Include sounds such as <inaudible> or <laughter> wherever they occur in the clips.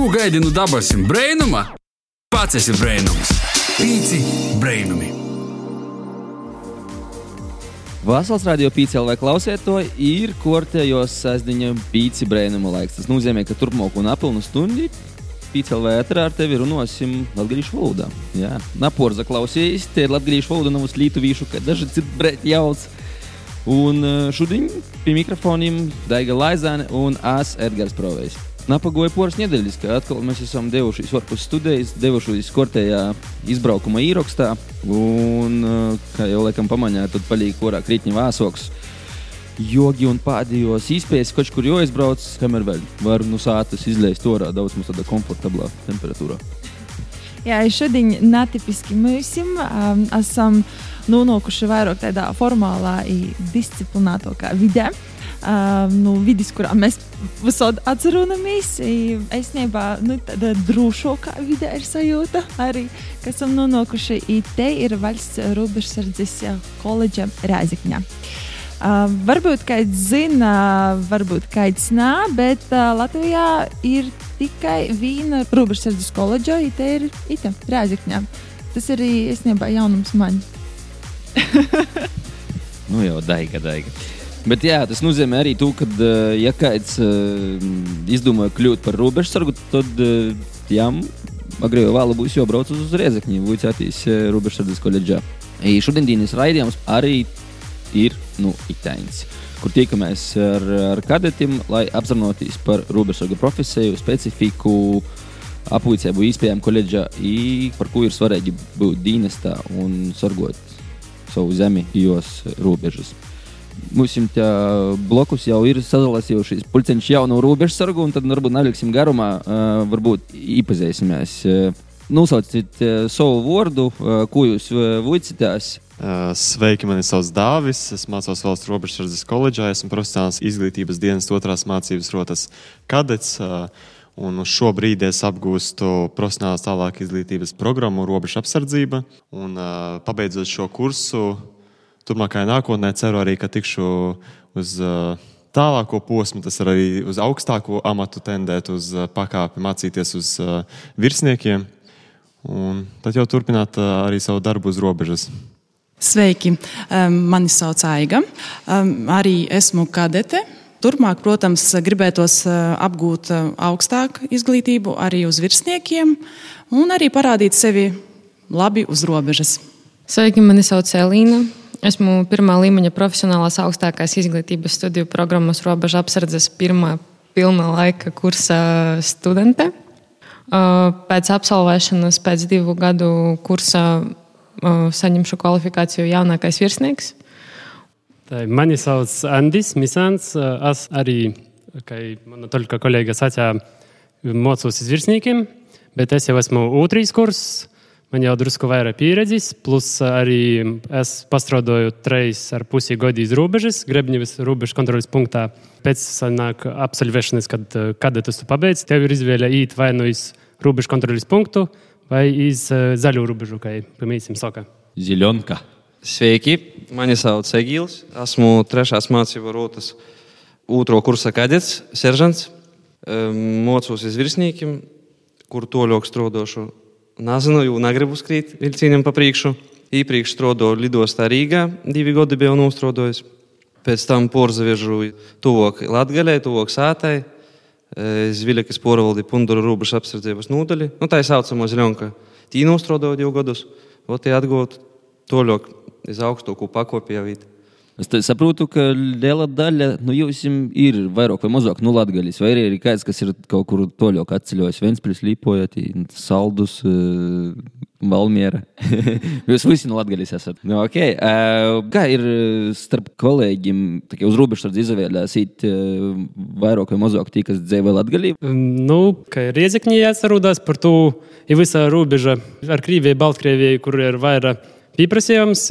Ko gaidi no dabasim brainuma? Pats esi brainums. Pīci brainumi. Vasals radio pīcēl vai klausiet to, ir kortējos sēzdiņa pīci brainuma laiks. Tas nozīmē, ka turpmāko napilnu stundu pīcēl vai ēterā ar tevi runāsim latgalīšu valodā. Jā, naporza klausīs, te ir latgalīšu valoda nav uz lītuvīšu, ka daži citi brēt jauc. Un eh, šodien pie mikrofoniem Daiga Laizāne un Ās Edgars Provejs. Napagoja poras nedēļas, ka atkal mēs esam devušies varpus studijas, devušies kortējā izbraukuma īrokstā. Un, eh, kā jau laikam pamanījāt, tad palīk korā kritņa vāsoks. Jogi un pēdējos izpējas, kaut kur jāizbrauc, kamēr vēl var no sātas izlēst orā daudz mums tādā komfortablā temperatūrā. Jā, šodien netipiski mēs um, esam nonākuši vairāk tādā formālā, disciplinētākā vidē. Um, nu, vidis, kurā mēs visādi atceramies, es nebā nu, tāda drošākā vidē ir sajūta arī, ka esam nonākuši. Te ir valsts robežsardzes koledža Rēzikņa. Uh, varbūt kāds zina, varbūt kāds nē, bet uh, Latvijā ir tikai viena robežsardzes koledža, un te ir ita Rēzikņā. Tas arī īstenībā jaunums man. <laughs> nu jau daiga, daiga. Bet jā, tas nozīmē arī to, ka, ja kāds uh, izdomāja kļūt par robežsargu, tad uh, jām agrāk vai vēlāk būs jābrauc uz būs jāatīs robežsardzes koledžā. I šodienas raidījums arī ir nu, Itāņas, kur tiekamies ar, ar kadetiem, lai apzinātos par robežsargu profesiju, specifiku, apgūtību, iespējām koledžā, par ko ir svarīgi būt dienestā un sargot savu zemi, jos robežas. Mums te blokus jau ir sazalasījušies puliņš jaunu robežu sargu, un tad varbūt neliksim garumā, varbūt iepazīsimies. Nosauciet savu vārdu, ko jūs vicitās. Sveiki, mani sauc Dāvis. Es mācos valsts robežsardzes koledžā. Esmu profesionāls izglītības dienas otrās mācības rotas kadets. Un uz šo brīdi es apgūstu profesionālās tālāk izglītības programmu Robežu apsardzība. Un, pabeidzot šo kursu, turpmākajā nākotnē ceru arī, ka tikšu uz tālāko posmu, tas ir arī uz augstāko amatu tendēt, uz pakāpi mācīties uz virsniekiem. Un tad jau turpināt arī savu darbu uz robežas. Sveiki! Mani sauc Aiga. Arī esmu kadete. Turpmāk, protams, gribētos apgūt augstāku izglītību arī uz virsniekiem un arī parādīt sevi labi uz robežas. Sveiki, mani sauc Elīna. Esmu pirmā līmeņa profesionālās augstākās izglītības studiju programmas robeža apsardzes pirmā pilna laika kursa studente. Pēc absolvēšanas, pēc divu gadu kursa saņemšu kvalifikāciju jaunākais virsnieks. Mani sauc Andris Misants. Es arī, kā mana toļka kolēģa sacīja, mocos uz virsniekiem, bet es jau esmu otrais kurs. Man jau drusku vairāk pieredzes, plus arī es pastrādāju trīs ar pusi gadi iz robežas, Grebņevas robežas kontrolas punktā. Pēc sanāk absolvēšanas, kad kadetus tu pabeidz, tev ir izvēle īt vai nu iz robežas kontrolas punktu, vai iz zaļo robežu, kā piemēram saka. Ziļonka. Sveiki, mani sauc Egīls. Esmu trešās mācību rotas otro kursa kadets, seržants. Mocos uz virsniekiem, kur toļok strodošu. Nezinu, jau negribu skrīt vilcienam pa priekšu. Iepriekš strādāju lidostā Rīgā, divi gadi biju nostrādājis. Pēc tam porzavežu tuvāk Latgalē, tuvāk Sātai. Zviļakas porvaldi Punduru robežu apsardzības nodaļi. Nu, tā ir saucamā Zļonka. Tī nostrādāju divu gadus. Ot, tie atgūt toļok iz augstāko pakopiju. Es saprotu, ka liela daļa nu, jums ir vairāk vai mazāk no Latvijas. Vai arī ir kāds, kas ir kaut kur toļāk atceļojis, Ventspils, Līpojot, Saldus, uh, Valmiera. <laughs> jūs visi no Latvijas esat. Nu, okay. uh, kā ir starp kolēģiem, tā kā uz robežas izvēlēsīt uh, vairāk vai mazāk tie, kas dzīvo Latvijā? Nu, kā ir iezekņi jāatcerās par to, ja visā robeža ar Krieviju, Baltkrieviju, kur ir vairāk pieprasījums,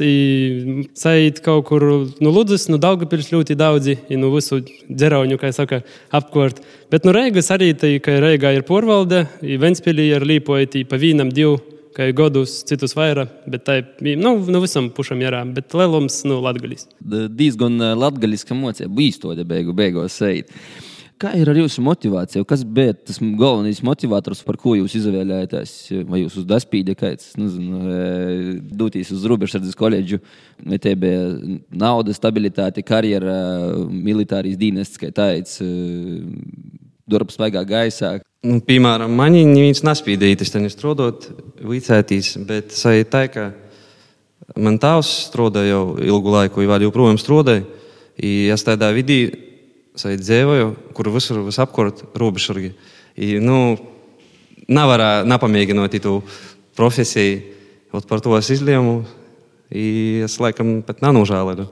sajūt kaut kur no Ludus, no Daugapils ļoti daudzi, no visu dzerauņu, kā saka, apkort. Bet no Reigas arī, tai, ka Reigā ir porvalde, Ventspilī ir līpoja pa vīnam divu, kā godus, citus vairāk, bet tā ir, nu, no visam pušam jārā, bet lielums, nu, latgalis. Diezgan latgalis, ka mocija bīstode beigu beigās sajūt. Kā ir ar jūsu motivāciju? Kas bija tas galvenais motivators, par ko jūs izvēlējāties? Vai jūs uz daspīdi kāds, nezinu, doties uz robežsardzes koledžu, vai te bija nauda, stabilitāte, karjera, militārijas dienests, kā tāds, darbs svaigā gaisā? Nu, piemēram, man viņa nespīdīja, tas ten strādāt, vicētīs, bet sai tā, ka man tēvs strādāja jau ilgu laiku, vai joprojām strādāja. Es tādā vidī dzīvoju, kur visur vis apkārt robežsargi. Nu, nevar nepamēģināt to profesiju, ot par to es izlēmu. Es laikam pat nenožēloju.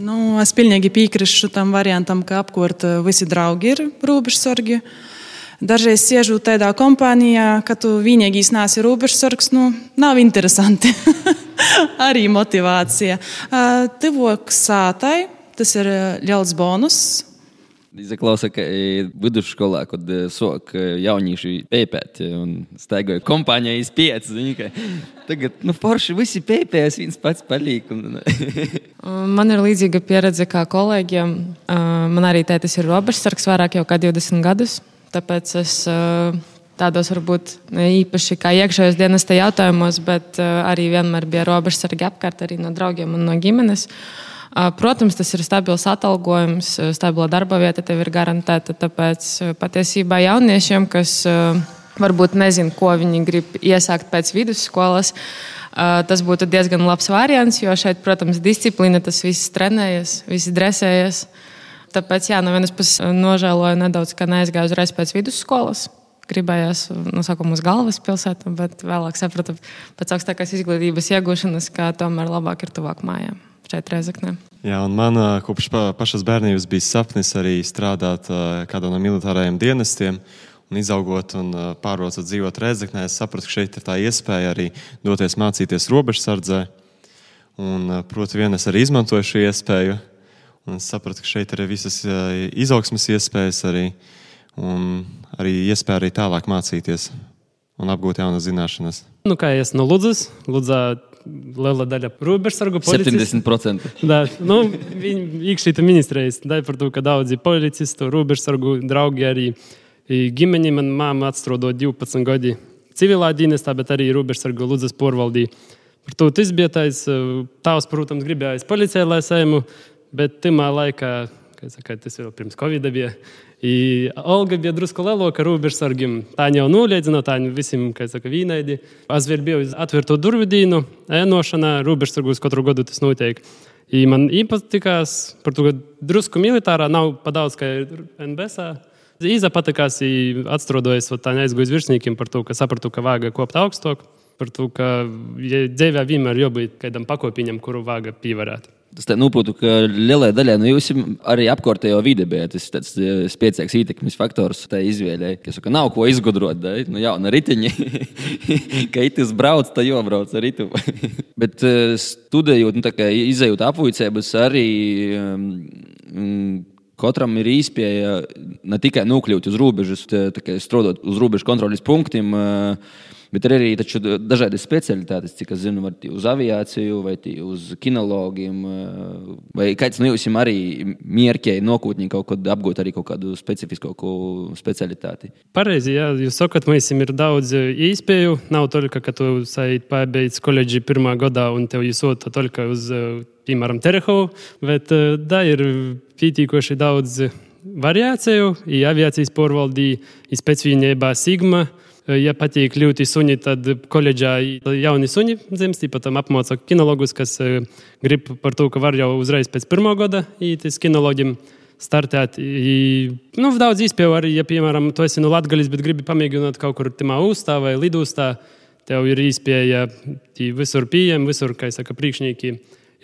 Nu, es pilnīgi piekrītu tam variantam, ka apkārt visi draugi ir robežsargi. Dažreiz sēžu tādā kompānijā, ka tu vienīgais nāsi robežsargs, nu, nav interesanti. Arī motivācija. Tuvāk sātai, tas ir liels bonus Izklausa, ka vidusskolā, kad sok jaunieši pēpēt un staigoja kompānijas pieci. Tagad, nu, forši visi pēpēs, viens pats paliek. <laughs> man ir līdzīga pieredze kā kolēģiem. Man arī tētis ir robežsargs vairāk jau kā 20 gadus. Tāpēc es tādos varbūt īpaši kā iekšējos dienesta jautājumos, bet arī vienmēr bija robežsargi apkārt arī no draugiem un no ģimenes. Uh, Protams, tas ir stabils atalgojums, stabila darba vieta tev ir garantēta. Tāpēc patiesībā jauniešiem, kas varbūt nezina, ko viņi grib iesākt pēc vidusskolas, tas būtu diezgan labs variants, jo šeit, protams, disciplīna, tas viss trenējas, viss dresējas. Tāpēc, jā, no vienas puses nožēloju nedaudz, ka neaizgāju uzreiz pēc vidusskolas. Gribējās no sākuma uz galvaspilsētu, bet vēlāk sapratu pēc augstākās izglītības iegūšanas, ka tomēr labāk ir tuvāk mājām šeit Reizeknē. Jā, un man kopš pašas bērnības bija sapnis arī strādāt kādā no militārajiem dienestiem. Un izaugot un pārvācot dzīvot Reizeknē, es sapratu, ka šeit ir tā iespēja arī doties mācīties robežsardzē. Un, proti, vien es arī izmantoju šo iespēju. Un es sapratu, ka šeit ir visas izaugsmas iespējas arī. Un arī iespēja arī tālāk mācīties un apgūt jaunas zināšanas. Nu, kā es no Ludzas, Ludzā liela daļa robežsargu policistu. 70%. Da, nu, viņi iekšlietu ministrijas daļa par to, ka daudzi policistu, robežsargu draugi arī ģimeni. Man māma atstrodo 12 gadi civilā dienestā, bet arī robežsargu Ludzas porvaldī. Par to tas bija tais, tavs, protams, gribējis policijai, lai sēmu, bet timā laikā, kā saka, tas jau pirms Covid bija, I Olga bija drusku lielāka robežsargiem. Tā jau noliedzina, tā jau visiem, kā saka, vīnaidi. Azvēr bija uz atvērto durvju dīnu, ēnošanā, robežsargus katru gadu tas notiek. I man īpatikās par to, ka drusku militārā nav padaudz, kā NBS. Īza patikās, atstrādājot tā neaizgājis virsniekiem par to, ka sapratu, ka vāga kopt augstāk, par to, ka ja dzīvē vienmēr jābūt kādam pakopiņam, kuru vāga pievarēt. Tas noprotu, ka lielai daļai no jums arī apkārtējo vide bija tas tāds e, spēcīgs ietekmes faktors tai izvēlei. Es saku, nav ko izgudrot, da? nu, jā, un riteņi, <laughs> ka itis brauc, tad jau brauc ar ritu. <laughs> Bet e, studējot, nu, izējot apvuicēbas arī. Um, Katram ir īspēja ne tikai nokļūt uz robežas, strādāt uz robežu kontrolas punktiem, uh, Bet ir arī dažādas specialitātes, cik es zinu, var uz aviāciju, vai uz kinologiem, vai kāds no jums arī mierķēji nokūtņi kaut kad apgūt arī kaut kādu specifisku specialitāti. Pareizi, jā, jūs sakat, mēs ir daudz īspēju. Nav toļka, ka tu pabeidz koledži pirmā gadā un tev jūsot toļka uz, piemēram, Terehovu, bet da ir pītīkoši daudz variāciju, i aviācijas porvaldī, i specifinībā Sigma. Ja patīk ļoti suņi, tad koledžā jauni suņi dzimst, pat apmāca kinologus, kas grib par to, ka var jau uzreiz pēc pirmā gada īetis kinoloģiem startēt. I, nu, daudz izpēju arī, ja, piemēram, tu esi no Latgaļas, bet gribi pamēģināt kaut kur timā uzstā vai lidostā, tev ir izpēja visur pieejama, visur, kā saka, priekšnieki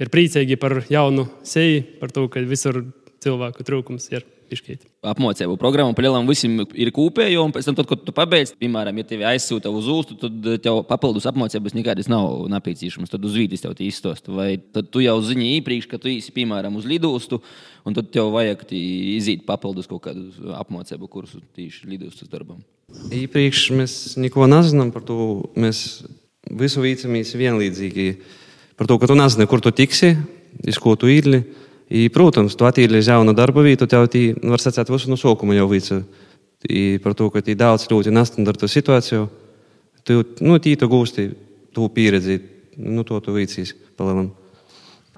ir priecīgi par jaunu seju, par to, ka visur cilvēku trūkums ir pišķīt. Apmācību programmu palielam visam ir kūpējo, un pēc tam, tad, kad tu pabeidz, piemēram, ja tevi aizsūta uz ūstu, tad tev papildus apmācības nekādas nav nepieciešamas. Tad uz vīdes tev izstāst. Vai tad tu jau zini iepriekš, ka tu esi, piemēram, uz lidostu, un tad tev vajag iziet papildus kaut kādu apmācību kursu tieši lidostas darbam. Iepriekš mēs neko nezinām par to. Mēs visu vīcamies vienlīdzīgi par to, ka tu nezini, kur tu tiksi, iz ko tu īli. I, protams, tu attīri jaunu darba vietu, tev tī, var sacīt, visu no sākuma jau vica. Par to, ka tī daudz ļoti nestandarta situāciju, tu, nu, tī tu gūsti, tu pieredzi, nu, to tu vicīs palielam.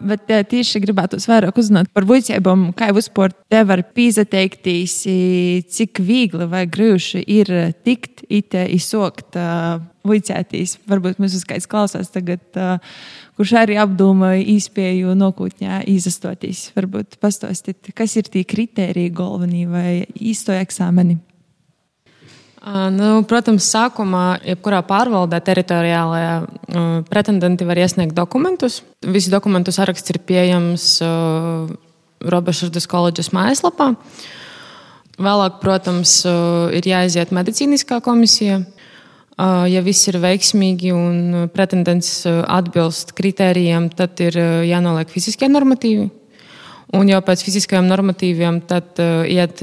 Bet uh, tieši gribētu vairāk uzzināt par vuicībām, kā vispār te var pīzateiktīs, cik viegli vai grūti ir tikt ite izsokt uh, vuicētīs. Varbūt mums kāds klausās tagad, uh, kurš arī apdomāja īspēju nokūtņā izastoties. Varbūt pastāstīt, kas ir tie kriteriji galvenie vai īsto eksāmeni. Nu, protams, sākumā jebkurā pārvaldē teritoriālajā pretendenti var iesniegt dokumentus. Visi dokumentu saraksts ir pieejams Robežas koledžas mājaslapā. Vēlāk, protams, ir jāiziet medicīniskā komisija. Ja viss ir veiksmīgi un pretendents atbilst kritērijiem, tad ir jānoliek fiziskie normatīvi. Un jau pēc fiziskajiem normatīviem tad iet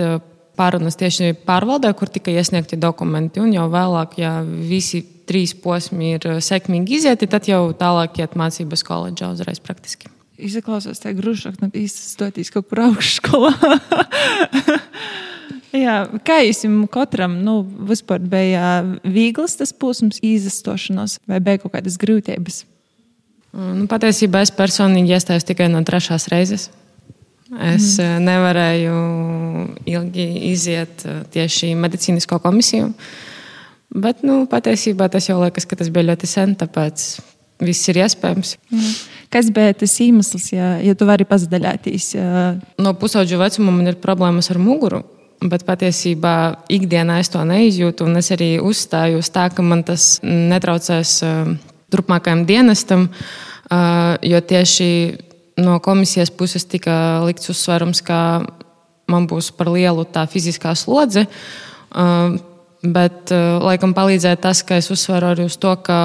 pārunas tieši pārvaldē, kur tika iesniegti dokumenti. Un jau vēlāk, ja visi trīs posmi ir sekmīgi izieti, tad jau tālāk iet mācības koledžā uzreiz praktiski. Izklausās tā grūšāk, nu īstenībā kaut kur augšskolā. <laughs> Jā, kā jums katram nu, vispār bija viegls tas posms, izastošanās, vai bija kaut kādas grūtības? Nu, patiesībā es personīgi iestājos tikai no trešās reizes. Es mm. nevarēju ilgi iziet tieši medicīnisko komisiju. Bet nu, patiesībā tas jau liekas, ka tas bija ļoti sen, tāpēc viss ir iespējams. Mm. Kas bija tas iemesls, ja, ja tu vari pazdaļāties? No pusaudža vecuma man ir problēmas ar muguru. Bet patiesībā ikdienā es to neizjūtu, un es arī uzstāju uz tā, ka man tas netraucēs uh, turpmākajam dienestam, uh, jo tieši no komisijas puses tika likts uzsverums, ka man būs par lielu tā fiziskā slodze. Uh, bet, laikam, palīdzēja tas, ka es uzsveru arī uz to, ka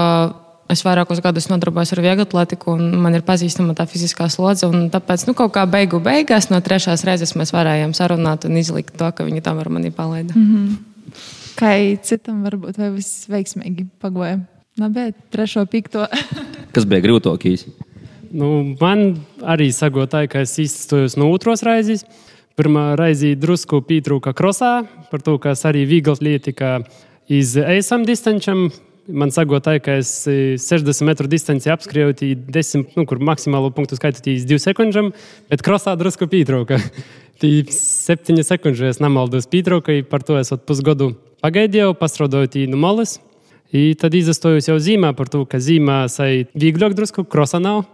es vairākus gadus nodarbojos ar vieglatlētiku, un man ir pazīstama tā fiziskā slodze. Tāpēc, nu, kaut kā beigu beigās, no trešās reizes mēs varējām sarunāt un izlikt to, ka viņi tam var manī palaida. Mm -hmm. Kā citam varbūt vai viss veiksmīgi pagoja? Labi, trešo pikto. <laughs> Kas bija grūtākais? Nu, man arī sagotāja, ka es izstojos no otros raizes. Pirmā reize drusku pietrūka krosā, par to, ka es arī viegli lietika iz eisam distančam. Man sagotāja, ka es 60 metru distanci apskrēju, 10, nu, kur maksimālo punktu skaitu iz 2 sekundžam, bet krosā drusku pietrūka. <laughs> Tī 7 sekundžas nemaldos pietrūka, par to esot pusgadu pagaidīju, pastrādājot īnu malas. I tad izastojos jau zīmē par to, ka zīmē sai vieglāk drusku, krosa nav.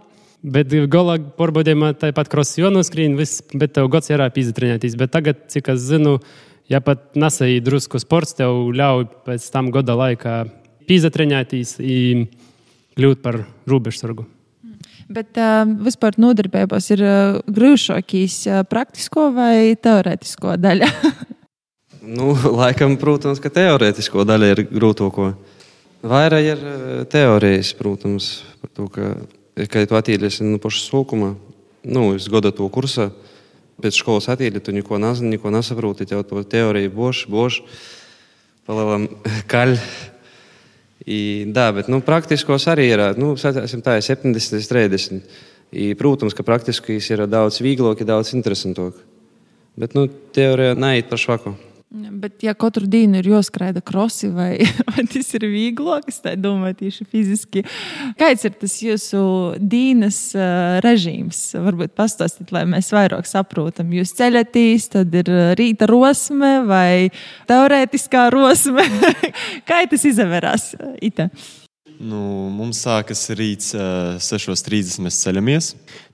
Bet galā pārbaudījumā tāpat krosā jau noskrien, viss, bet tev gads ir jāpīzatrenēties. Bet tagad, cik es zinu, ja pat nesēji drusku sports, tev ļauj pēc tam gada laikā pīzatrenēties un kļūt par robežsargu. Bet uh, vispār nodarbībās ir uh, grūšākīs uh, praktisko vai teorētisko daļu? <laughs> nu, laikam, protams, ka teorētisko daļu ir grūtāko. Vairāk ir teorijas, protams, par to, ka kad tu attīries no paša sākuma, nu, es gadu to kursā, pēc skolas attīri, tu neko nezini, neko nesaproti, tev to teoriju boš, boš, palielam <laughs> kaļ. I, da, bet nu, praktiskos arī ir, nu, tā, 70, 30. I, protams, ka praktiskais ir daudz vieglāk, daudz interesantāk. Bet nu, teorija neiet par švaku. Bet, ja katru dienu ir jāskraida krosi, vai, <laughs> vai tas ir vieglāk, es domāju, tieši fiziski. Kāds ir tas jūsu dienas uh, režīms? Varbūt pastāstīt, lai mēs vairāk saprotam. Jūs ceļatīs, tad ir rīta rosme vai teorētiskā rosme. <laughs> Kā tas izvērās? Ita? Nu, mums sākas rīts uh, 6.30. Mēs ceļamies.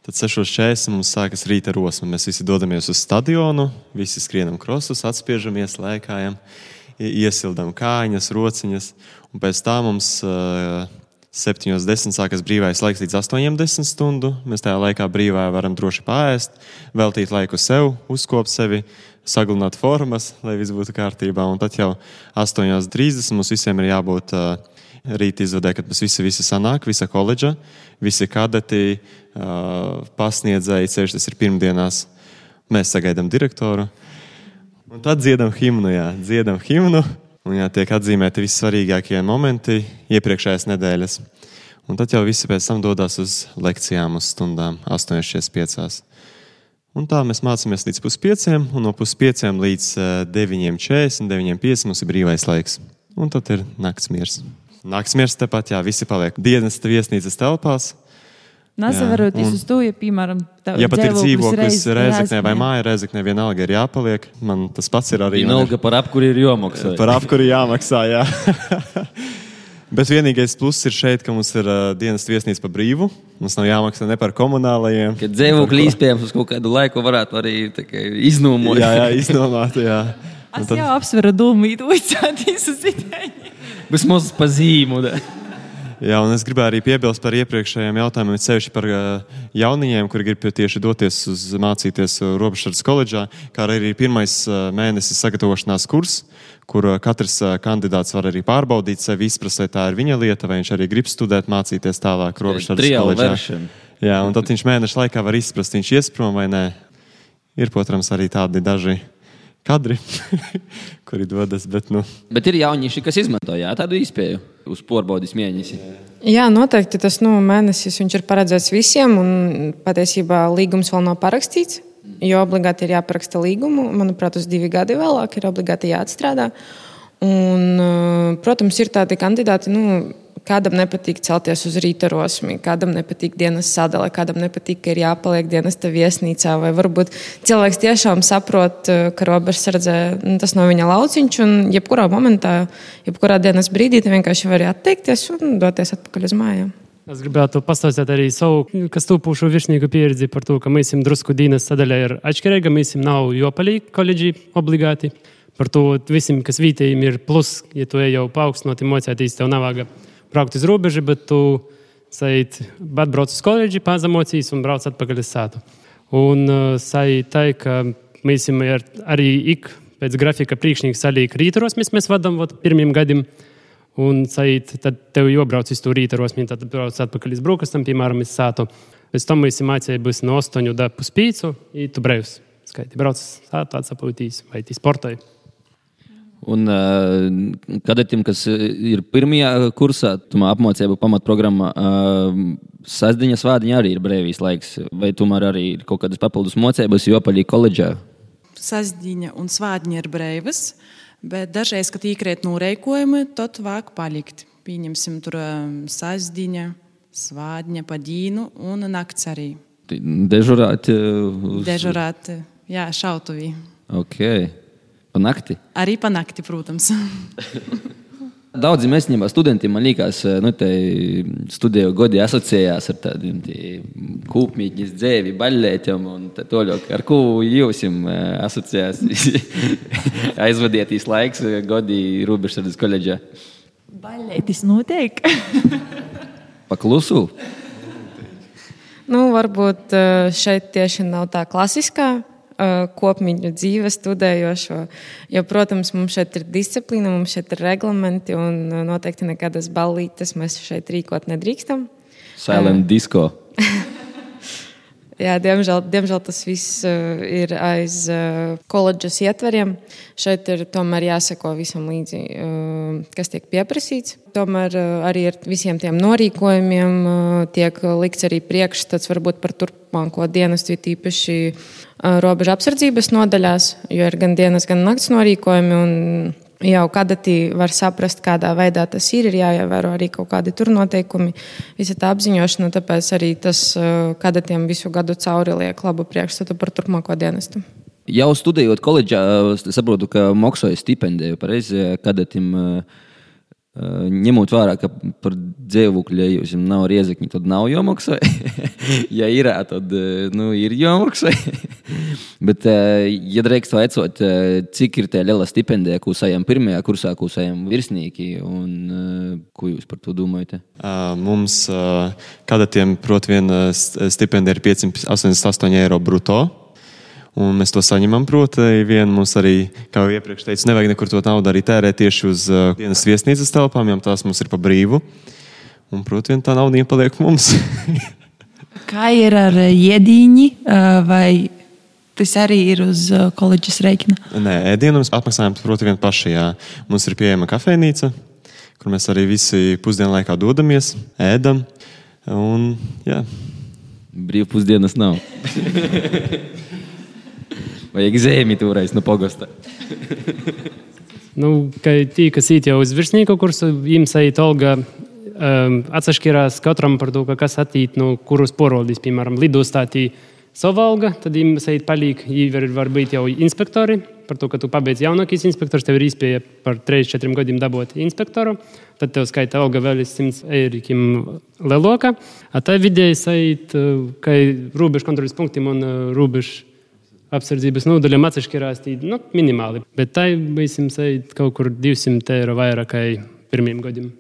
Tad 6.40. mums sākas rīta rosme. Mēs visi dodamies uz stadionu, visi skrienam krosus, atspiežamies, lēkājam, iesildām kājas, rociņas. Un pēc tam mums uh, 7.10. sākas brīvais laiks līdz 80 stundu. Mēs tajā laikā brīvā varam droši pāriest, veltīt laiku sev, uzkopt sevi, saglināt formas, lai viss būtu kārtībā. Un tad jau 8.30 mums visiem ir jābūt. Uh, rīt izvadē, kad mums visi, visi sanāk, visa koledža, visi kadeti, pasniedzēji, ceļš tas ir pirmdienās. Mēs sagaidām direktoru. Un tad dziedam himnu, jā, dziedam himnu. Un jā, tiek atzīmēti vissvarīgākie momenti iepriekšējās nedēļas. Un tad jau visi pēc tam dodas uz lekcijām, uz stundām, 8,45. Un tā mēs mācāmies līdz puspieciem, un no puspieciem līdz uh, 9.40, 9.50 mums ir brīvais laiks. Un tad ir nakts miers. Nakts miers tepat, jā, visi paliek dienas viesnīcas telpās. Nesavarot, uz to, ja, piemēram, tev Ja pat ir dzīvoklis Reizeknē vai māja Reizeknē, vienalga ir jāpaliek. Man tas pats ir arī. Vienalga par apkuri ir jāmaksā. Par apkuri jāmaksā, jā. <laughs> Bet vienīgais pluss ir šeit, ka mums ir uh, dienas viesnīca par brīvu. Mums nav jāmaksā ne par komunālajiem. Kad dzīvokļi iespējams uz kaut kādu laiku varētu arī tā kā iznomot. Jā, jā, iznomāt. Jā. Es tad- jau apsveru dūmītu, uzcētīs uz ideju. Vismaz pa zīmu. da. Jā, un es gribēju arī piebilst par iepriekšējiem jautājumiem, ceļš par uh, jauniņiem, kuri grib tieši doties uz mācīties uh, Robežsardas koledžā, kā arī ir pirmais uh, mēnesis sagatavošanās kurs, kur katrs kandidāts var arī pārbaudīt sevi, izprast, vai tā ir viņa lieta, vai viņš arī grib studēt, mācīties tālāk Robežsardas koledžā. version. Jā, un tad viņš mēneša laikā var izprast, viņš ies prom vai nē. Ir, protams, arī tādi daži kadri, <laughs> kuri dodas, bet, nu, Bet ir jaunieši, kas izmanto jā, tādu izpēju uz porbaudīs mēnesi. Jā, noteikti tas nu, mēnesis viņš ir paredzēts visiem, un patiesībā līgums vēl nav parakstīts. Jo obligāti ir jāparaksta līgumu. Manuprāt, uz divi gadi vēlāk ir obligāti jāatstrādā. Un, eh, protams, ir tādi kandidāti, nu, kādam nepatīk celties uz rīta rosmi, kādam nepatīk dienas sadale, kādam nepatīk, ka ir jāpaliek dienas viesnīcā. Vai varbūt cilvēks tiešām saprot, eh, ka robežsardze nu, tas nav viņa lauciņš, un jebkurā momentā, jebkurā dienas brīdī te vienkārši var atteikties un doties atpakaļ uz mājām. Es gribētu pastāstīt arī savu, kas tūpušu virsnieku pieredzi par to, ka mēs esam drusku dienas sadaļā ir atšķirīga. Mēs esam nav jopalīgi koledži obligāti. Par to visiem, kas vietējiem ir plus, ja tu ej jau paaugstinot mocēties, tev nav vajag braukt uz robežu, bet tu sajūt, atbrauc uz koledži, pazemocīs un brauc atpakaļ uz sātu. Un uh, sajūt tā, ka mēs esam ar- arī ik pēc grafika priekšnieks salīk rīturos, mēs, mēs vadam vot, pirmiem gadiem. Un sajūt, tad tev jābrauc uz to rīta rosmi, tad brauc atpakaļ uz brokastam, piemēram, uz sātu. Pēc tam mēs mācījāmies no 8 līdz puspīcu, un tu brīvs. Skaiti, brauc sātu, atsapūtīs vai tī sportoji. Un uh, kadetiem, kas ir pirmajā kursā, tomēr apmācību pamatprogrammā, uh, sastāvdaļa svādiņa arī ir brīvīs laiks. Vai tomēr arī ir kaut kādas papildus mocības, jo paļī koledžā? Sasdiņa un svādiņa ir brīvas, bet dažreiz, kad īkrēt noreikojumi, tad vāk palikt. Pieņemsim tur um, sasdiņa, svādiņa, padīnu un nakts arī. Dežurāt. uh, Uz... Dežurāt, jā, šautuvī. Ok. Pa nakti. Arī pa nakti, protams. <laughs> Daudziem mēsņiem studentiem, man liekas, nu, studiju gadi asociējās ar tādiem kūpmītņas dzēvi, baļļētiem un tā tālāk. Ar ko jūs asociējās? <laughs> Aizvadieties laiks, gadi Rūbežsardas koledžā. Baļētis notiek. Paklusu. Nu, varbūt eh, šeit tieši nav tā klasiskā eh, kopmītņu dzīve studējošo. Jo, protams, mums šeit ir disciplīna, mums šeit ir reglamenti un noteikti nekādas ballītes mēs šeit rīkot nedrīkstam. Silent disco. <laughs> Jā, diemžēl, diemžēl tas viss uh, ir aiz uh, koledžas ietveriem. Šeit ir tomēr jāseko visam līdzi, uh, kas tiek pieprasīts. Tomēr uh, arī ar visiem tiem norīkojumiem uh, tiek likts arī priekšstats varbūt par turpmāko dienestu, it īpaši uh, robežu apsardzības nodaļās, jo ir gan dienas, gan nakts norīkojumi. Un, Jau kadetī var saprast, kādā veidā tas ir. Ir jāievēro arī kaut kādi tur noteikumi, visa tā apziņošana. Tāpēc arī tas uh, kadetiem visu gadu cauri liek labu priekšstatu par turpmāko dienestu. Jau studējot koledžā, saprotu, ka maksāja stipendiju pareizi kadetim. uh, uh, Ņemot vērā, ka par dzīvokļu, ja jums nav riezekņi, tad nav jāmaksā. ja ir, tad nu, ir jāmaksā. Bet, ja drīkst vaicot, cik ir tā liela stipendija, ko saņem pirmajā kursā, ko saņem virsnieki, un ko jūs par to domājat? Mums kadetiem, protams, viena st- stipendija ir 588 eiro brutto. Un mēs to saņemam, protams, vien mums arī, kā jau iepriekš teicu, nevajag nekur to naudu arī tērēt tieši uz uh, dienas viesnīcas telpām, jo tās mums ir pa brīvu. Un, protams, tā nauda iepaliek mums. <laughs> Kā ir ar eh, iedīņi, eh, vai tas arī ir uz koledžas rēķina? Nē, ēdienu mēs apmaksājam, protams, vien paši. Jā. Mums ir pieejama kafejnīca, kur mēs arī visi pusdienu laikā dodamies, ēdam. Un, jā. Brīvpusdienas nav. <laughs> Vajag zemi toreiz no pogosta. Nu, tie, kas īt jau uz virsnieku kursu, jums eit Olga um, atsašķirās katram par to, ka kas attīt, nu, kurus porvaldīs, piemēram, lidostā tī savu alga, tad jums eit palīk, jī var būt jau inspektori, par to, ka tu pabeidz jaunākais inspektors, tev ir iespēja par 3-4 gadiem dabūt inspektoru, tad tev skaita alga vēl 100 eirikiem leloka, a tā vidēji sait, ka robežu kontrolas punktiem un robežu apsardzības nodaļām atsevišķirās nu, minimāli. Bet tā būsim sajūt kaut kur 200 eiro vairāk kā pirmiem gadiem.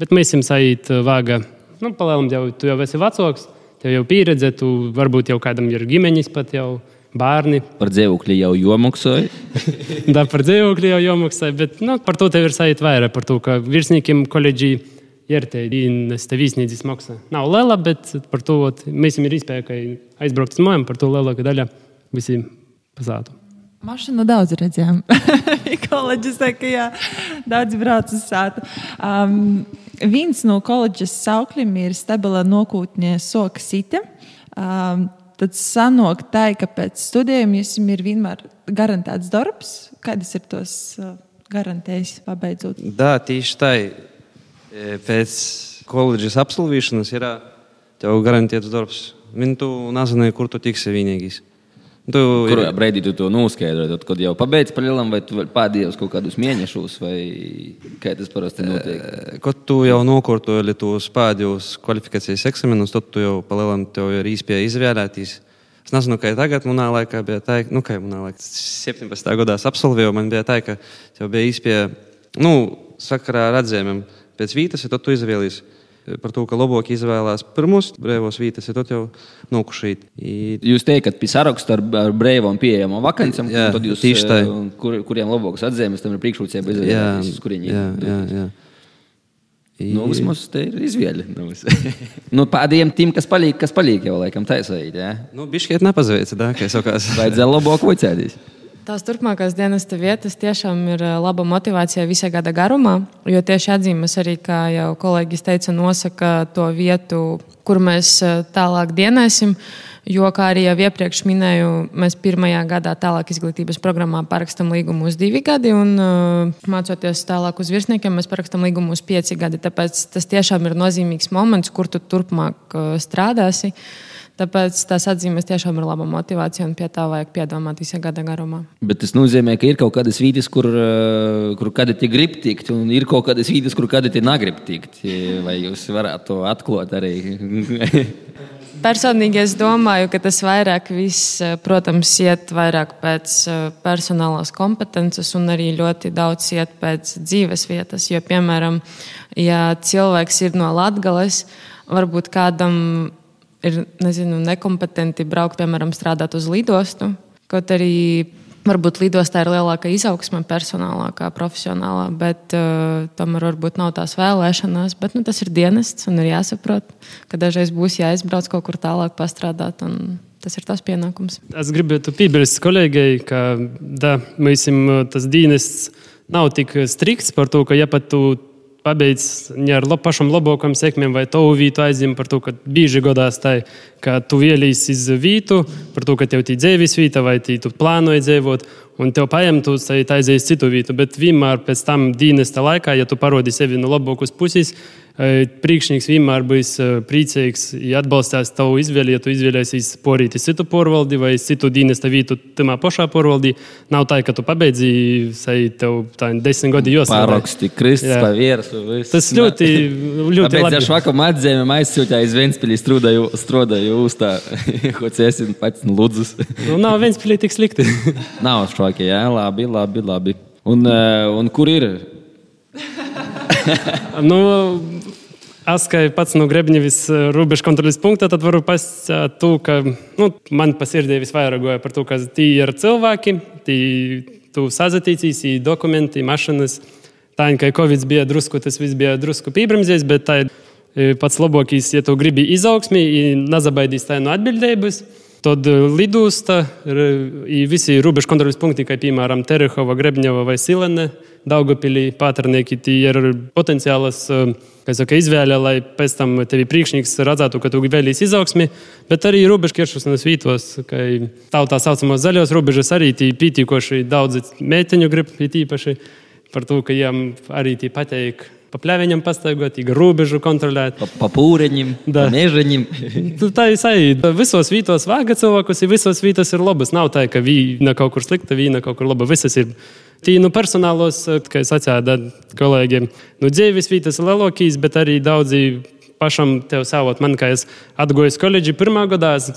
Bet mēs esam sajūt vāga, nu, palēlam jau, tu jau esi vecāks, tev jau pieredze, tu varbūt jau kādam ir ģimeņas pat jau. Bērni. <laughs> Par dzīvokli jau jomaksāja. <laughs> da, par dzīvokli jau jomaksāja, bet nu, par to tev ir sajūta vairāk. Par to, ka virsniekiem koledžī ir te te vīsnīdzes maksa. Nav liela, bet par to ot, mēs esam ir izpēja, aizbraukt uz mājām, par to lielāka daļa visi pasātu. Mašīnu daudz redzējām. <laughs> Koledžas saka, jā, daudz brauc uz sātu. Um, viens no koledžas saukļiem ir stabila nokūtņa soka sita. Um, tad sanāk tā, ka pēc studijiem jums ir vienmēr garantēts darbs. Kādas ir tos uh, garantējas pabeidzot? Jā, tieši tā. Pēc koledžas absolvēšanas ir tev garantēts darbs. Viņi tu nezināja, kur tu tiksi vienīgais. Tu, Kurā brīdī tu to noskaidroji? Kad jau pabeidz par lielam, vai tu pēdējos kaut kādus mēnešus, vai kā tas parasti notiek? Kad tu jau nokārtoji tos pēdējos kvalifikācijas eksāmenus, tad tu jau pa lielam tev ir īspēja izvēlēties. Es nezinu, kā tagad, manā laikā bija tā, nu, ka manā laikā 17. gadā absolvēju, man bija tā, ka tev bija īspēja, nu, sakarā ar atzēmēm pēc vītas, ja tad tu izvēlies par to, ka labāk izvēlās pirmos brīvos vietas, ja tad jau nokušīt. I... Jūs teikat, ka sarakstu ar, ar brīvām pieejamām vakancēm, tad jūs tieši tā. Kur, kuriem labākas atzīmes, tam ir priekšrocība izvēlēties, kuriem jā, jā, jā. I... Nu, vismaz te ir izvēle. Nu, <laughs> nu, pēdējiem tim, kas paliek, kas paliek jau laikam taisīt. Ja? Nu, bišķiet nepazveica, da, kā es sakās. Vajadzēja labāk vicēties. <laughs> Tās turpmākās dienas vietas tiešām ir laba motivācija visā gada garumā, jo tieši atzīmes arī, kā jau kolēģis teica, nosaka to vietu, kur mēs tālāk dienēsim. Jo, kā arī jau iepriekš minēju, mēs pirmajā gadā tālāk izglītības programmā parakstām līgumu uz divi gadi, un mācoties tālāk uz virsniekiem, mēs parakstām līgumu uz pieci gadi. Tāpēc tas tiešām ir nozīmīgs moments, kur tu turpmāk strādāsi. Tāpēc tās atzīmes tiešām ir laba motivācija, un pie tā vajag piedomāt visā gada garumā. Bet tas nozīmē, ka ir kaut kādas vietas, kur, kur kadeti grib tikt, un ir kaut kādas vietas, kur kadeti negrib tikt. Vai jūs varētu to atklāt arī? <laughs> Personīgi es domāju, ka tas vairāk viss, protams, iet vairāk pēc personālās kompetences un arī ļoti daudz iet pēc dzīves vietas. Jo, piemēram, ja cilvēks ir no Latgales, varbūt kādam ir nezinu, nekompetenti braukt, piemēram, strādāt uz lidostu. Kaut arī varbūt lidostā ir lielāka izaugsme personālā, kā profesionālā, bet uh, tomēr varbūt nav tās vēlēšanās. Bet nu, tas ir dienests un ir jāsaprot, ka dažreiz būs jāizbrauc kaut kur tālāk pastrādāt. Tas ir tas pienākums. Es gribētu piebilst kolēģei, ka da, mēs, tas dienests nav tik strikts par to, ka ja pat tu pabeidz ar lab, pašam labākam sekmēm, vai tavu vītu aizņem par to, ka bieži godās tā, ka tu vēlies iz vītu, par to, ka tev tī dzīves vīta vai tī tu plānoji dzīvot, un tev paņem tu aizies citu vītu. Bet vienmēr pēc tam dienesta laikā, ja tu parodi sevi no labākas puses, priekšnieks vienmēr būs priecīgs, ja atbalstīs tavu izvēli, ja tu izvēlēsies porīt citu porvaldi vai citu dienesta vietu tamā pašā porvaldī. Nav tā, ka tu pabeidzi, sai tev tā desmit gadi jāsaka. Pāraksti, kristus, pavieras. Tas ļoti, ļoti labi. Es vakam atzēmēm aizsūtīju iz Ventspilī strādāju, strādāju uztā, hoci <laughs> esi pats lūdzus. nu, nav Ventspilī tik slikti. <laughs> nav švaki, jā, labi, labi, labi. Un, un kur ir? <laughs> <laughs> nu, Es kā pats no Grebņevis robežu kontrolas punkta, tad varu pasakāt, to, ka nu, man pasirdēja visvairāk par to, ka tie ir cilvēki, tie tu sazatīcīs, dokumenti, mašīnas. Tā kā Covid bija drusku, tas viss bija drusku piebremzējis, bet tā ir pats labākais, ja tu gribi izaugsmi, nezabaidīs tā no atbildības. Tad lidosta, visi robežu kontrolas punkti, kā piemēram Terehova, Grebņeva vai Silene, Daugopilį, Paternai, kiti ir potencialas, eh, kas saka, izvēle, lai pēc tam tevi priekšnieks redzētu, ka tu vēlies izaugsmi, bet arī robežkiršanas vītos, kai tau tā saucamos zaļos robežas arī tī pītīkoši daudz meiteņu grib, īpaši par to, ka jiem arī tī pateik paplēviņam pastaigot, į grūbežų kontroliuot. Papūrenim, mėžanim. <laughs> tai visai, visos vytos vaga cilvēkus, visos vytos ir labas. Nav tai, ka vyna kaut kur slikta, vyna kaut kur laba, visas ir. Ir Tī nu personālos, kā es atsādu kolēģiem, nu dzīves vītas ir lielākīs, bet arī daudzi pašam tev savot. Man, kā es atgoju koledži pirmā gadā, es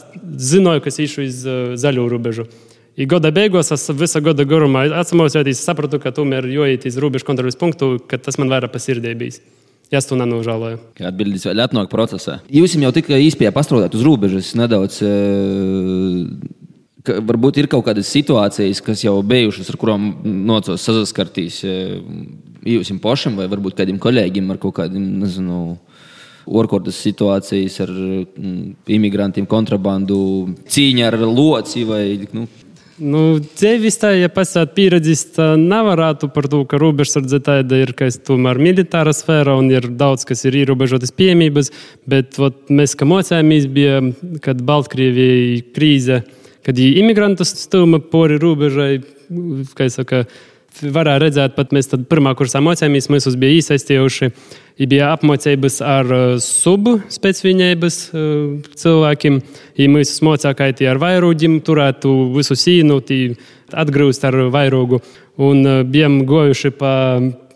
zināju, kas īšu iz uh, zaļo robežu. I gada beigās es visu gada garumā atsimosēties, sapratu, ka tomēr jojiet uz robežu kontrolas punktu, ka tas man vairāk pasirdē bijis. Es to nenožēloju. Kā atbildīs vēl atnāk procesā. Jūs jau tikai īstenībā pastrādājat uz robežas nedaudz. Ka varbūt ir kaut kādas situācijas, kas jau bijušas, ar kurām nocos saskartīs jums pašam, vai varbūt kādiem kolēģiem ar kaut kādiem, nezinu, orkordas situācijas ar imigrantiem, kontrabandu, cīņa ar loci vai nu, Nu, dzīvis tā, ja pasāt pieredzis, tā nevarētu par to, ka robežsardze tāda ir, ka tomēr militāra sfēra un ir daudz, kas ir ierobežotas piemības, bet ot, mēs, kā mocējāmies, bija, kad Baltkrievijai krīze, kad imigrantus stūma pori robežai, kā es saku, varēja redzēt, pat mēs pirmā kursā mocījāmies, mēs bija iesaistījuši bija apmācības ar uh, subspecifiņēbas uh, cilvēkiem. Ja mēs mocākām ar vairūģiem, turētu visu sīnu, atgrūst ar vairogu. Un uh, bijām gojuši pa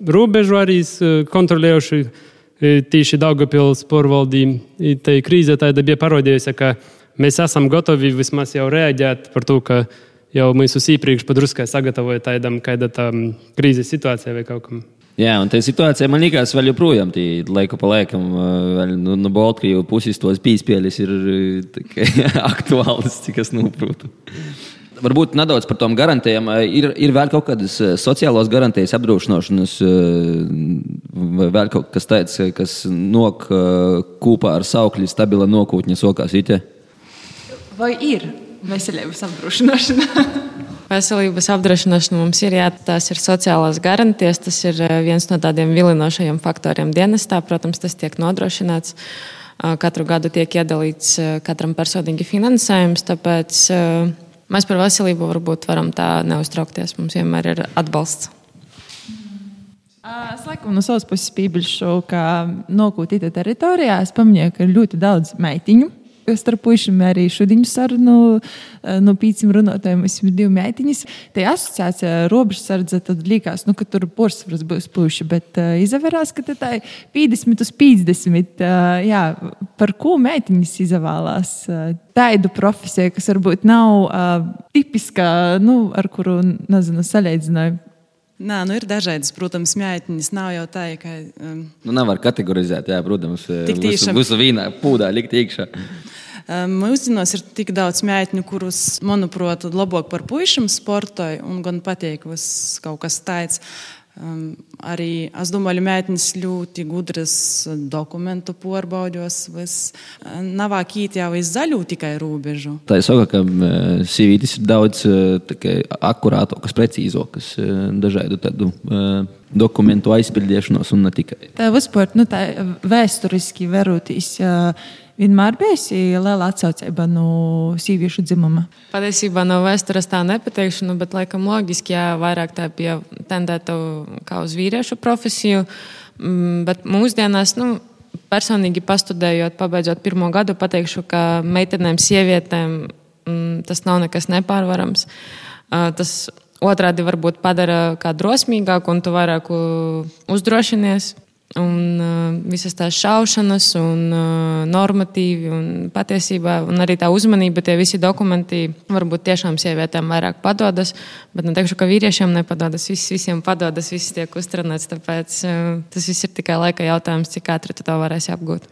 robežu arī kontrolējuši tīši Daugapils porvaldī. Tā krīze tāda bija parodījusi, ka mēs esam gatavi vismaz jau reaģēt par to, ka jau mēs uz iepriekš padruskai sagatavoja tādam, kāda tā krīzes situācija vai kaut kam. Jā, un tā situācija man liekas, vēl joprojām ir laiku pa laikam. Vēl, nu, no Baltkrievijas puses tos pīspēļus ir <laughs> aktuāls, cik es noprotu. Varbūt nedaudz par tām garantijām. Ir, ir vēl kaut kādas sociālās garantijas apdrošināšanas, vai vēl kaut kas tāds, kas nok kopā ar saukļu stabila nokūtņa sokās itē? Vai ir veselības apdrošināšana? <laughs> Veselības apdrošināšana mums ir, jā, tās ir sociālās garantijas. Tas ir eh, viens no tādiem vilinošajiem faktoriem dienestā. Protams, tas tiek nodrošināts. Katru gadu tiek iedalīts katram personīgi finansējums, tāpēc mēs par veselību varbūt varam tā neuztraukties. Mums vienmēr ir atbalsts. Es laikam no savas puses pīpēšu, ka nokūtītā teritorijā es pamanīju, ka ir ļoti daudz meitiņu starp puišiem arī šodien sarunu eh, no pīciem runātājiem. Mums ir divi meitiņas. Te asociācija robežsardze, tad liekas, nu, ka tur porcelāns būs puiši, bet uh, izavērās, ka tā ir 50 uz 50. Uh, jā, par ko meitiņas izvēlās? Uh, tādu profesiju, kas varbūt nav uh, tipiskā, nu, ar kuru, nezinu, salīdzinājumu. Nē, nu ir dažādas, protams, mēģinājums. Nav jau tā, ka. Um, nu, nevar kategorizēt, jā, protams, visu, visu vīnā pūdā likt iekšā. Mūsdienās ir tik daudz mēģinu, kurus, manuprāt, labāk par puišiem sportoju un gan patīk kaut kas tāds. Um, arī es domāju, ka mēģinājums ļoti gudras dokumentu pārbaudos. Nav kīt jau iz zaļu tikai robežu. Tā ir saka, ka sīvītis ir daudz akurātākas, precīzākas dažādu tādu dokumentu aizpildīšanos un ne tikai. Tā vispār nu, tā vēsturiski verotīs. Uh, vienmēr bijusi liela atsaucība no sieviešu dzimuma? Patiesībā no vēstures tā nepateikšu, nu, bet laikam loģiski, jā, vairāk tā pie tendēta kā uz vīriešu profesiju. Mm, bet mūsdienās, nu, personīgi pastudējot, pabeidzot pirmo gadu, pateikšu, ka meitenēm, sievietēm mm, tas nav nekas nepārvarams. Tas otrādi varbūt padara kā drosmīgāku un tu vairāk uzdrošinies Un uh, visas tās šaušanas, un uh, normatīvi, un patiesībā, un arī tā uzmanība, tie visi dokumenti varbūt tiešām sievietēm vairāk padodas, bet neteikšu, ka vīriešiem nepadodas. Viss visiem padodas, viss tiek uztrenēts, tāpēc uh, tas viss ir tikai laika jautājums, cik ātri tu to varēsi apgūt.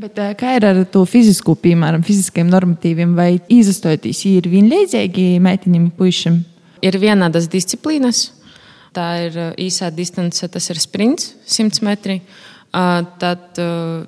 Bet, uh, kā ir ar to fizisku, piemēram, fiziskiem normatīviem, vai izastoties, ir vienlīdzīgi meitiņiem, puišiem? Ir vienādas disciplīnas. Tā ir uh, īsā distance, tas ir sprints, 100 metri. Uh, tad uh,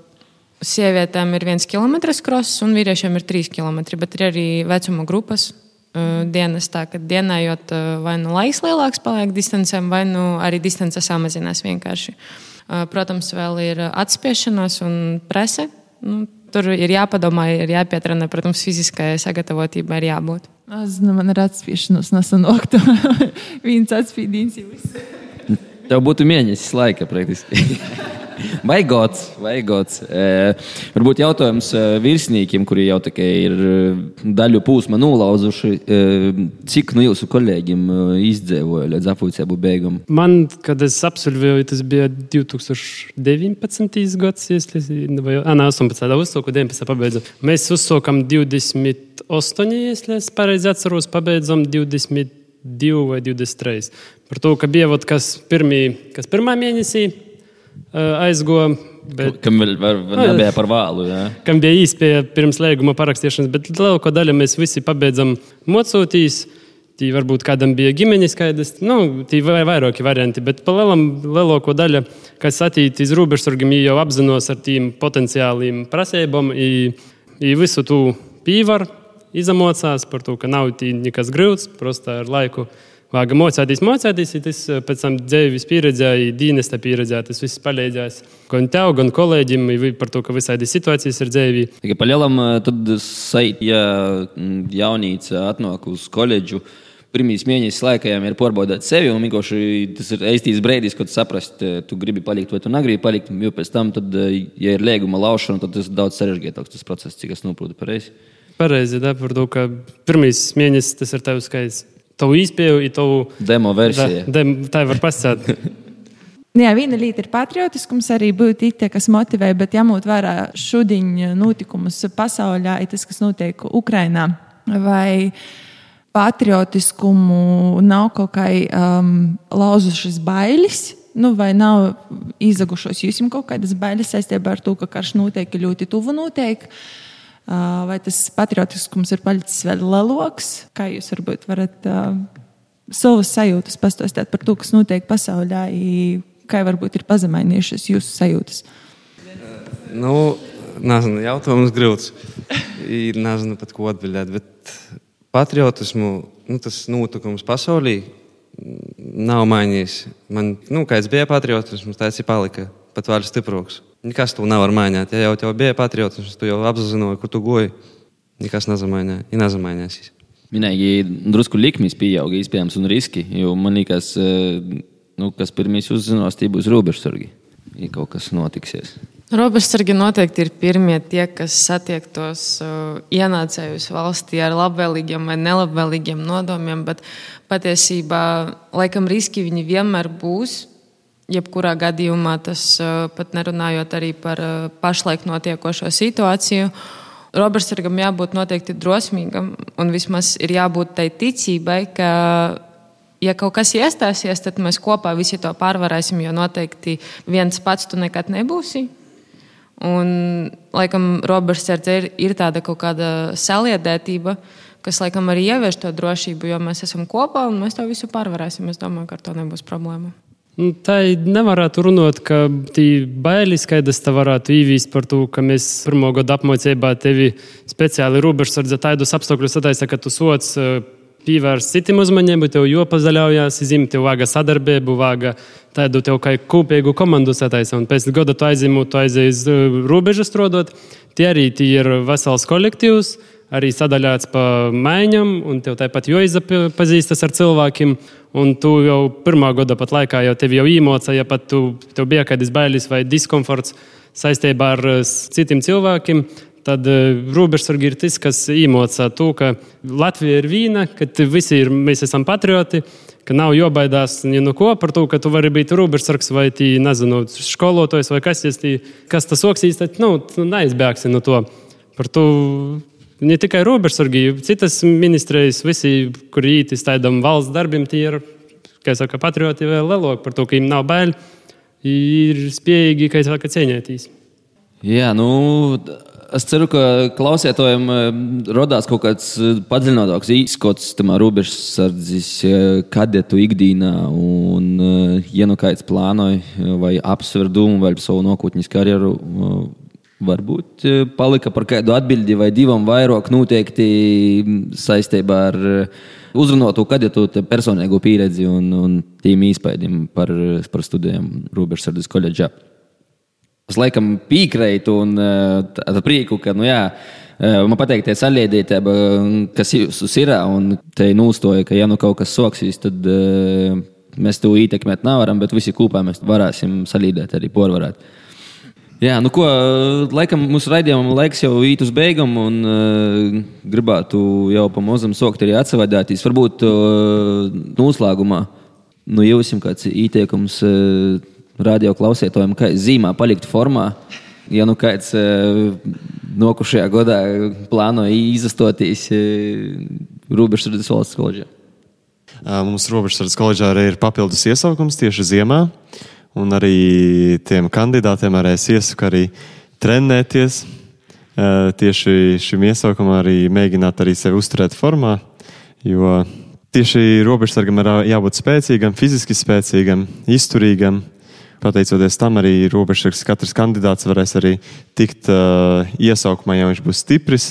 sievietēm ir viens kilometrs kross un vīriešiem ir trīs kilometri, bet ir arī vecuma grupas. uh, dienestā, kad dienējot vai nu laiks lielāks paliek distancēm, vai nu arī distance samazinās vienkārši. Protams, vēl ir atspiešanās un prese. Nu, tur ir jāpadomā, ir jāpietrena, protams, fiziskajai sagatavotībai ir jābūt. Es zinu, man ir atspiešanās nesanāktu. <laughs> Viens atspīdījums jau viss. Tev būtu mēnesis laika praktiski. <laughs> Vai gods, vai gods. E, varbūt jautājums e, virsniekiem, kuri jau ir e, daļu pūsma nolauzuši, e, cik no jūsu kolēģiem e, izdzīvoja līdz apgūcēbu beigām? Man, kad es absolvēju, tas bija 2019. gads, vai ne, 18. uzsāku, 19. pabeidzu. Mēs uzsākam 28, ja es pareizi atceros, pabeidzam 22 vai 23. Par to, ka bija pirmī, kas pirmā mēnesī aizgoja. Bet, kam vēl var, nebija par vēlu. Jā. Kam bija īspēja pirms līguma parakstīšanas, bet lielāko daļu mēs visi pabeidzam mocotīs. Tī varbūt kādam bija ģimenes skaidrs, nu, tī vai vairāki varianti, bet pa lielam, lielāko daļu, kas attīstīt iz robežsargiem, jau apzinos ar tīm potenciāliem prasībām, i visu tu pīvar, izamocās par to, ka nav tī nekas grūts, prosta ar laiku Vāga mocēties, mocēties, ja tas pēc tam dzīves pieredzēja, dienesta pieredzēja, tas viss palīdzēs gan tev, gan kolēģim par to, ka visādi situācijas ir dzīvī. Tikai palielam, tad sait, ja jaunīca atnāk uz koledžu, pirmīs mēnesis laikā jau ir pārbaudīt sevi, un vienkārši tas ir īstais brīdis, kad saprast, tu gribi palikt vai tu negribi palikt. Jo pēc tam, tad, ja ir lieguma laušana, tad tas ir daudz sarežģītāks tas process, cik es noprotu pareizi. Pareizi, da, par to, ka pirmīs mēnesis tas ir tavs skaits tavu izpēju, ir tavu demo versiju. Da, dem, tā var pasakāt. <laughs> Jā, viena lieta ir patriotiskums, arī būt tie, kas motivē, bet jāmūt vērā šodien notikumus pasaulē, ir tas, kas notiek Ukrajinā. Vai patriotiskumu nav kaut kā um, lauzušas bailes, nu, vai nav izagušos jums kaut kādas bailes saistībā ar to, ka karš notiek ļoti tuvu notiek. Uh, Vai tas patriotiskums ir palicis vēl lielāks? Kā jūs varbūt varat uh, savas sajūtas pastāstīt par to, kas notiek pasaulē, kā varbūt ir pazemējušas jūsu sajūtas? Nu, nezinu, jautājums grūts. Nezinu pat ko atbildēt, bet patriotismu, nu, tas notikums pasaulī nav mainījies. Man, nu, kāds bija patriotisms, tāds ir palika pat vēl stiprāks. Nekas tu nevar mainīt. Ja jau tev bija patriotisms, tu jau apzināji, kur tu goji. Nekas nezamainījās. nezamainījās. Minēji, drusku likmes pieauga, iespējams, un riski. Jo man liekas, nu, kas pirmīs uzzinās, tie būs robežsargi. Ja kaut kas notiksies. Robežsargi noteikti ir pirmie tie, kas satiek tos uh, ienācējus valstī ar labvēlīgiem vai nelabvēlīgiem nodomiem, bet patiesībā laikam riski viņi vienmēr būs jebkurā gadījumā tas pat nerunājot arī par pašlaik notiekošo situāciju. Robertsam jābūt noteikti drosmīgam, un vismaz ir jābūt tai ticībai, ka, ja kaut kas iestāsies, tad mēs kopā visi to pārvarēsim, jo noteikti viens pats tu nekad nebūsi. Un, laikam, Roberts ir, ir tāda kaut kāda saliedētība, kas, laikam, arī ievieš to drošību, jo mēs esam kopā un mēs to visu pārvarēsim. Es domāju, ka ar to nebūs problēma. Nu, tā nevarētu runāt, ka tī bailes, kādas te varētu īvīst par to, ka mēs pirmo gadu apmācībā tevi speciāli robežsardze tādus apstākļus sataisa, ka tu sots eh, pievērst citiem uzmanību, tev jopazaļaujās, izim, tev vāga sadarbību, vāga tādu tev kā kopīgu komandu sataisa. Un pēc gada tu aizimu, tu aizies eh, robežu strodot, tie arī tie ir vesels kolektīvs arī sadaļāts pa maiņam, un tev tāpat jāizapazīstas ar cilvēkiem. Un tu jau pirmā gada pat laikā jau tevi jau īmoca, ja pat tu, tev bija kādas bailes vai diskomforts saistībā ar eh, citiem cilvēkiem. Tad uh, robežsargi ir tas, kas īmoca to, ka Latvija ir vīna, ka visi ir, mēs esam patrioti, ka nav jābaidās ne no ko par to, ka tu vari būt robežsargs vai tī, nezinu, skolotājs vai kas, tī, kas tas oksīs, tad nu, neizbēgsi no to. Par to Ne tikai robežsargi, citas ministrijas, visi, kur īti staidām valsts darbiem, tie ir, kā saka, patrioti vēl lielāki par to, ka viņiem nav bail, ir spējīgi, kā saka, cieņēties. Jā, nu, es ceru, ka klausētājiem eh, radās kaut kāds eh, padziļinātāks izskats tam robežsardzes eh, kadetu ikdienā. Un, ja nu kāds plānoja vai apsver domu vai savu nākotnes karjeru, Varbūt eh, palika par kādu atbildi vai divam vairāk noteikti saistībā ar eh, uzrunātu kandidātu personīgo pieredzi un, un tiem īspējiem par, par studijām Robežsardas koledžā. Es laikam piekrītu un tādu prieku, ka, nu jā, man patīk tie saliedētība, kas jūs ir, un te nūstoja, ka ja nu kaut kas soksīs, tad mēs to ietekmēt nevaram, bet visi kopā mēs varēsim salīdēt arī porvarēt. Jā, nu ko, laikam mūsu raidījumam laiks jau īt uz beigām, un uh, gribētu jau pamazam sokt arī atsevadāties. Varbūt uh, noslēgumā, nu jums kāds ieteikums uh, radio klausītājiem, kā zīmā palikt formā. Ja nu kāds uh, nokušajā gadā plāno izastoties uh, Rūbežsardas valsts koledžā. Mums Robežsardas koledžā arī ir papildus iesaukums tieši ziemā. Un arī tiem kandidātiem arī es iesaku arī trenēties. Tieši šim iesaukumam arī mēģināt arī sevi uzturēt formā, jo tieši robežsargam ir jābūt spēcīgam, fiziski spēcīgam, izturīgam. Pateicoties tam, arī robežsargs katrs kandidāts varēs arī tikt uh, iesaukumā, ja viņš būs stiprs,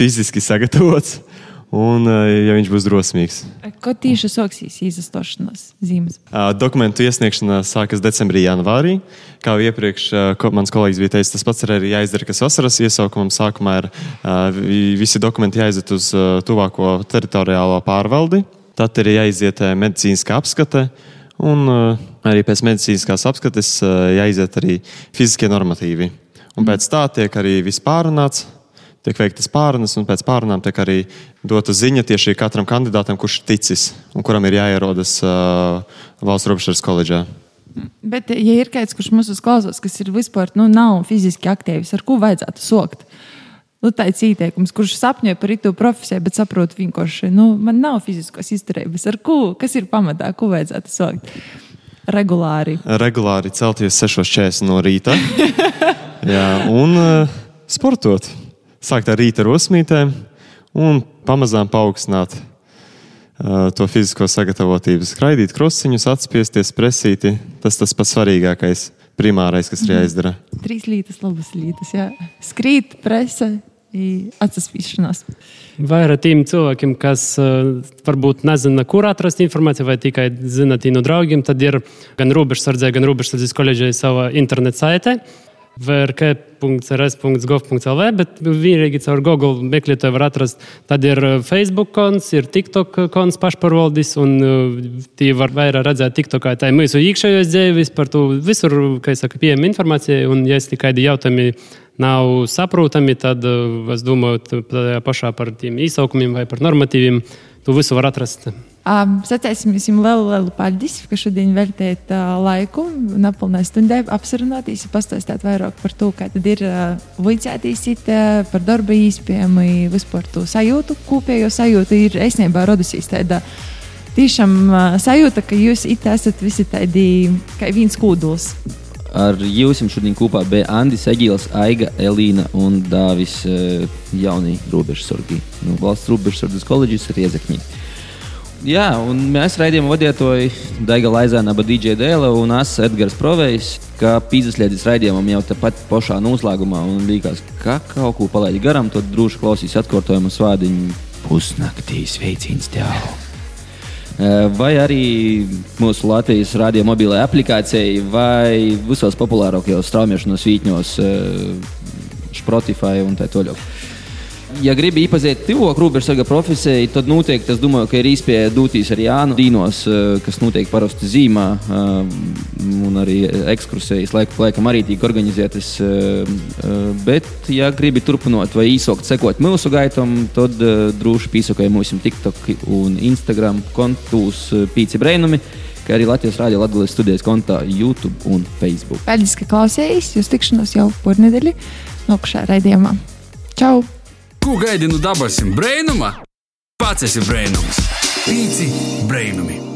fiziski sagatavots un ja viņš būs drosmīgs. Ko tieši sāksīs izastošanās zīmes? Dokumentu iesniegšana sākas decembrī, janvārī. Kā jau iepriekš mans kolēģis bija teicis, tas pats ir arī jāizdara, kas vasaras iesaukumam sākumā ir visi dokumenti jāiziet uz tuvāko teritoriālo pārvaldi. Tad ir jāiziet medicīniskā apskate. Un arī pēc medicīniskās apskates jāiziet arī fiziskie normatīvi. Un pēc tā tiek arī viss pārunāts, tiek veiktas pārunas, un pēc pārunām tiek arī dota ziņa tieši katram kandidātam, kurš ir ticis un kuram ir jāierodas uh, valsts robežas koledžā. Bet, ja ir kāds, kurš mūsu klausās, kas ir vispār nu, nav fiziski aktīvs, ar ko vajadzētu sokt? Nu, tāds ieteikums, kurš sapņoja par itu profesiju, bet saprot vienkārši, nu, man nav fiziskās izturības. Ar ko? Kas ir pamatā, ko vajadzētu sokt? Regulāri. Regulāri celties 6.40 no rīta. <laughs> Jā, un uh, sportot sākt ar rīta rosmītēm un pamazām paaugstināt to fizisko sagatavotību. Skraidīt krosiņus, atspiesties, presīti. Tas tas pats svarīgākais, primārais, kas ir jāizdara. Trīs lītas, labas lītas, jā. Skrīt, presa. Atsaspīšanās. Vai ar tiem cilvēkiem, kas uh, varbūt nezina, kur atrast informāciju, vai tikai zina no draugiem, tad ir gan robežsardzē, gan robežsardzes koledžai sava interneta saite vrk.rs.gov.lv, bet vienīgi caur Google meklētāju var atrast. Tad ir uh, Facebook konts, ir TikTok konts pašpārvaldis, un uh, tie var vairāk redzēt TikTokā. Tā ir mūsu iekšējais dzīves, par to visur, kā es saku, pieejama informācija, un ja es tikai jautājumi nav saprotami, tad uh, es domāju, pašā par tiem īsaukumiem vai par normatīviem, to visu var atrast. Um, Sacēsim jums lielu, lielu paldies, ka šodien veltījāt uh, laiku napilnē stundē apsarunāties, pastāstīt vairāk par to, kā tad ir uh, vicētīsit uh, par darba īspējām, vispār to sajūtu, kopējo sajūtu ir esnībā radusies tāda tiešām uh, sajūta, ka jūs it esat visi tādi kā viens kūduls. Ar jums šodien kopā bija Andris Egīls, Aiga, Elīna un Dāvis uh, Jaunī robežsargi no valsts robežsardas koledžas Riezekņī. Jā, un mēs raidījām vadītāji Daiga Laizāna, DJ Dēla un es Edgars Provejs, kā pīzasliedzis raidījumam jau tepat pašā noslēgumā. Un likās, ka kaut ko palaidi garām, tad droši klausīs atkārtojumu svādiņu pusnaktī sveicins tev. Vai arī mūsu Latvijas radio mobilajai aplikācijai, vai visos populārākajos straumēšanas vītņos, Spotify un tā tālāk ja gribi iepazīt tuvāk robežsarga profesijai, tad noteikti es domāju, ka ir īspēja doties arī Jānu Dīnos, eh, kas notiek parasti zīmā, eh, un arī ekskursijas laiku laikam arī tiek organizētas. Eh, bet, ja gribi turpināt vai īsākt sekot mūsu gaitam, tad droši pīsakāj mūsu TikTok un Instagram kontus Pīci Breinumi kā arī Latvijas Rādio Latvijas studijas kontā YouTube un Facebook. Paldies, ka klausījāties! Jūs tikšanos jau pornedēļi nākušā raidījumā. Čau! Ko gaidi no dabasim brainuma? Pats esi brainums. Pīci brainumi!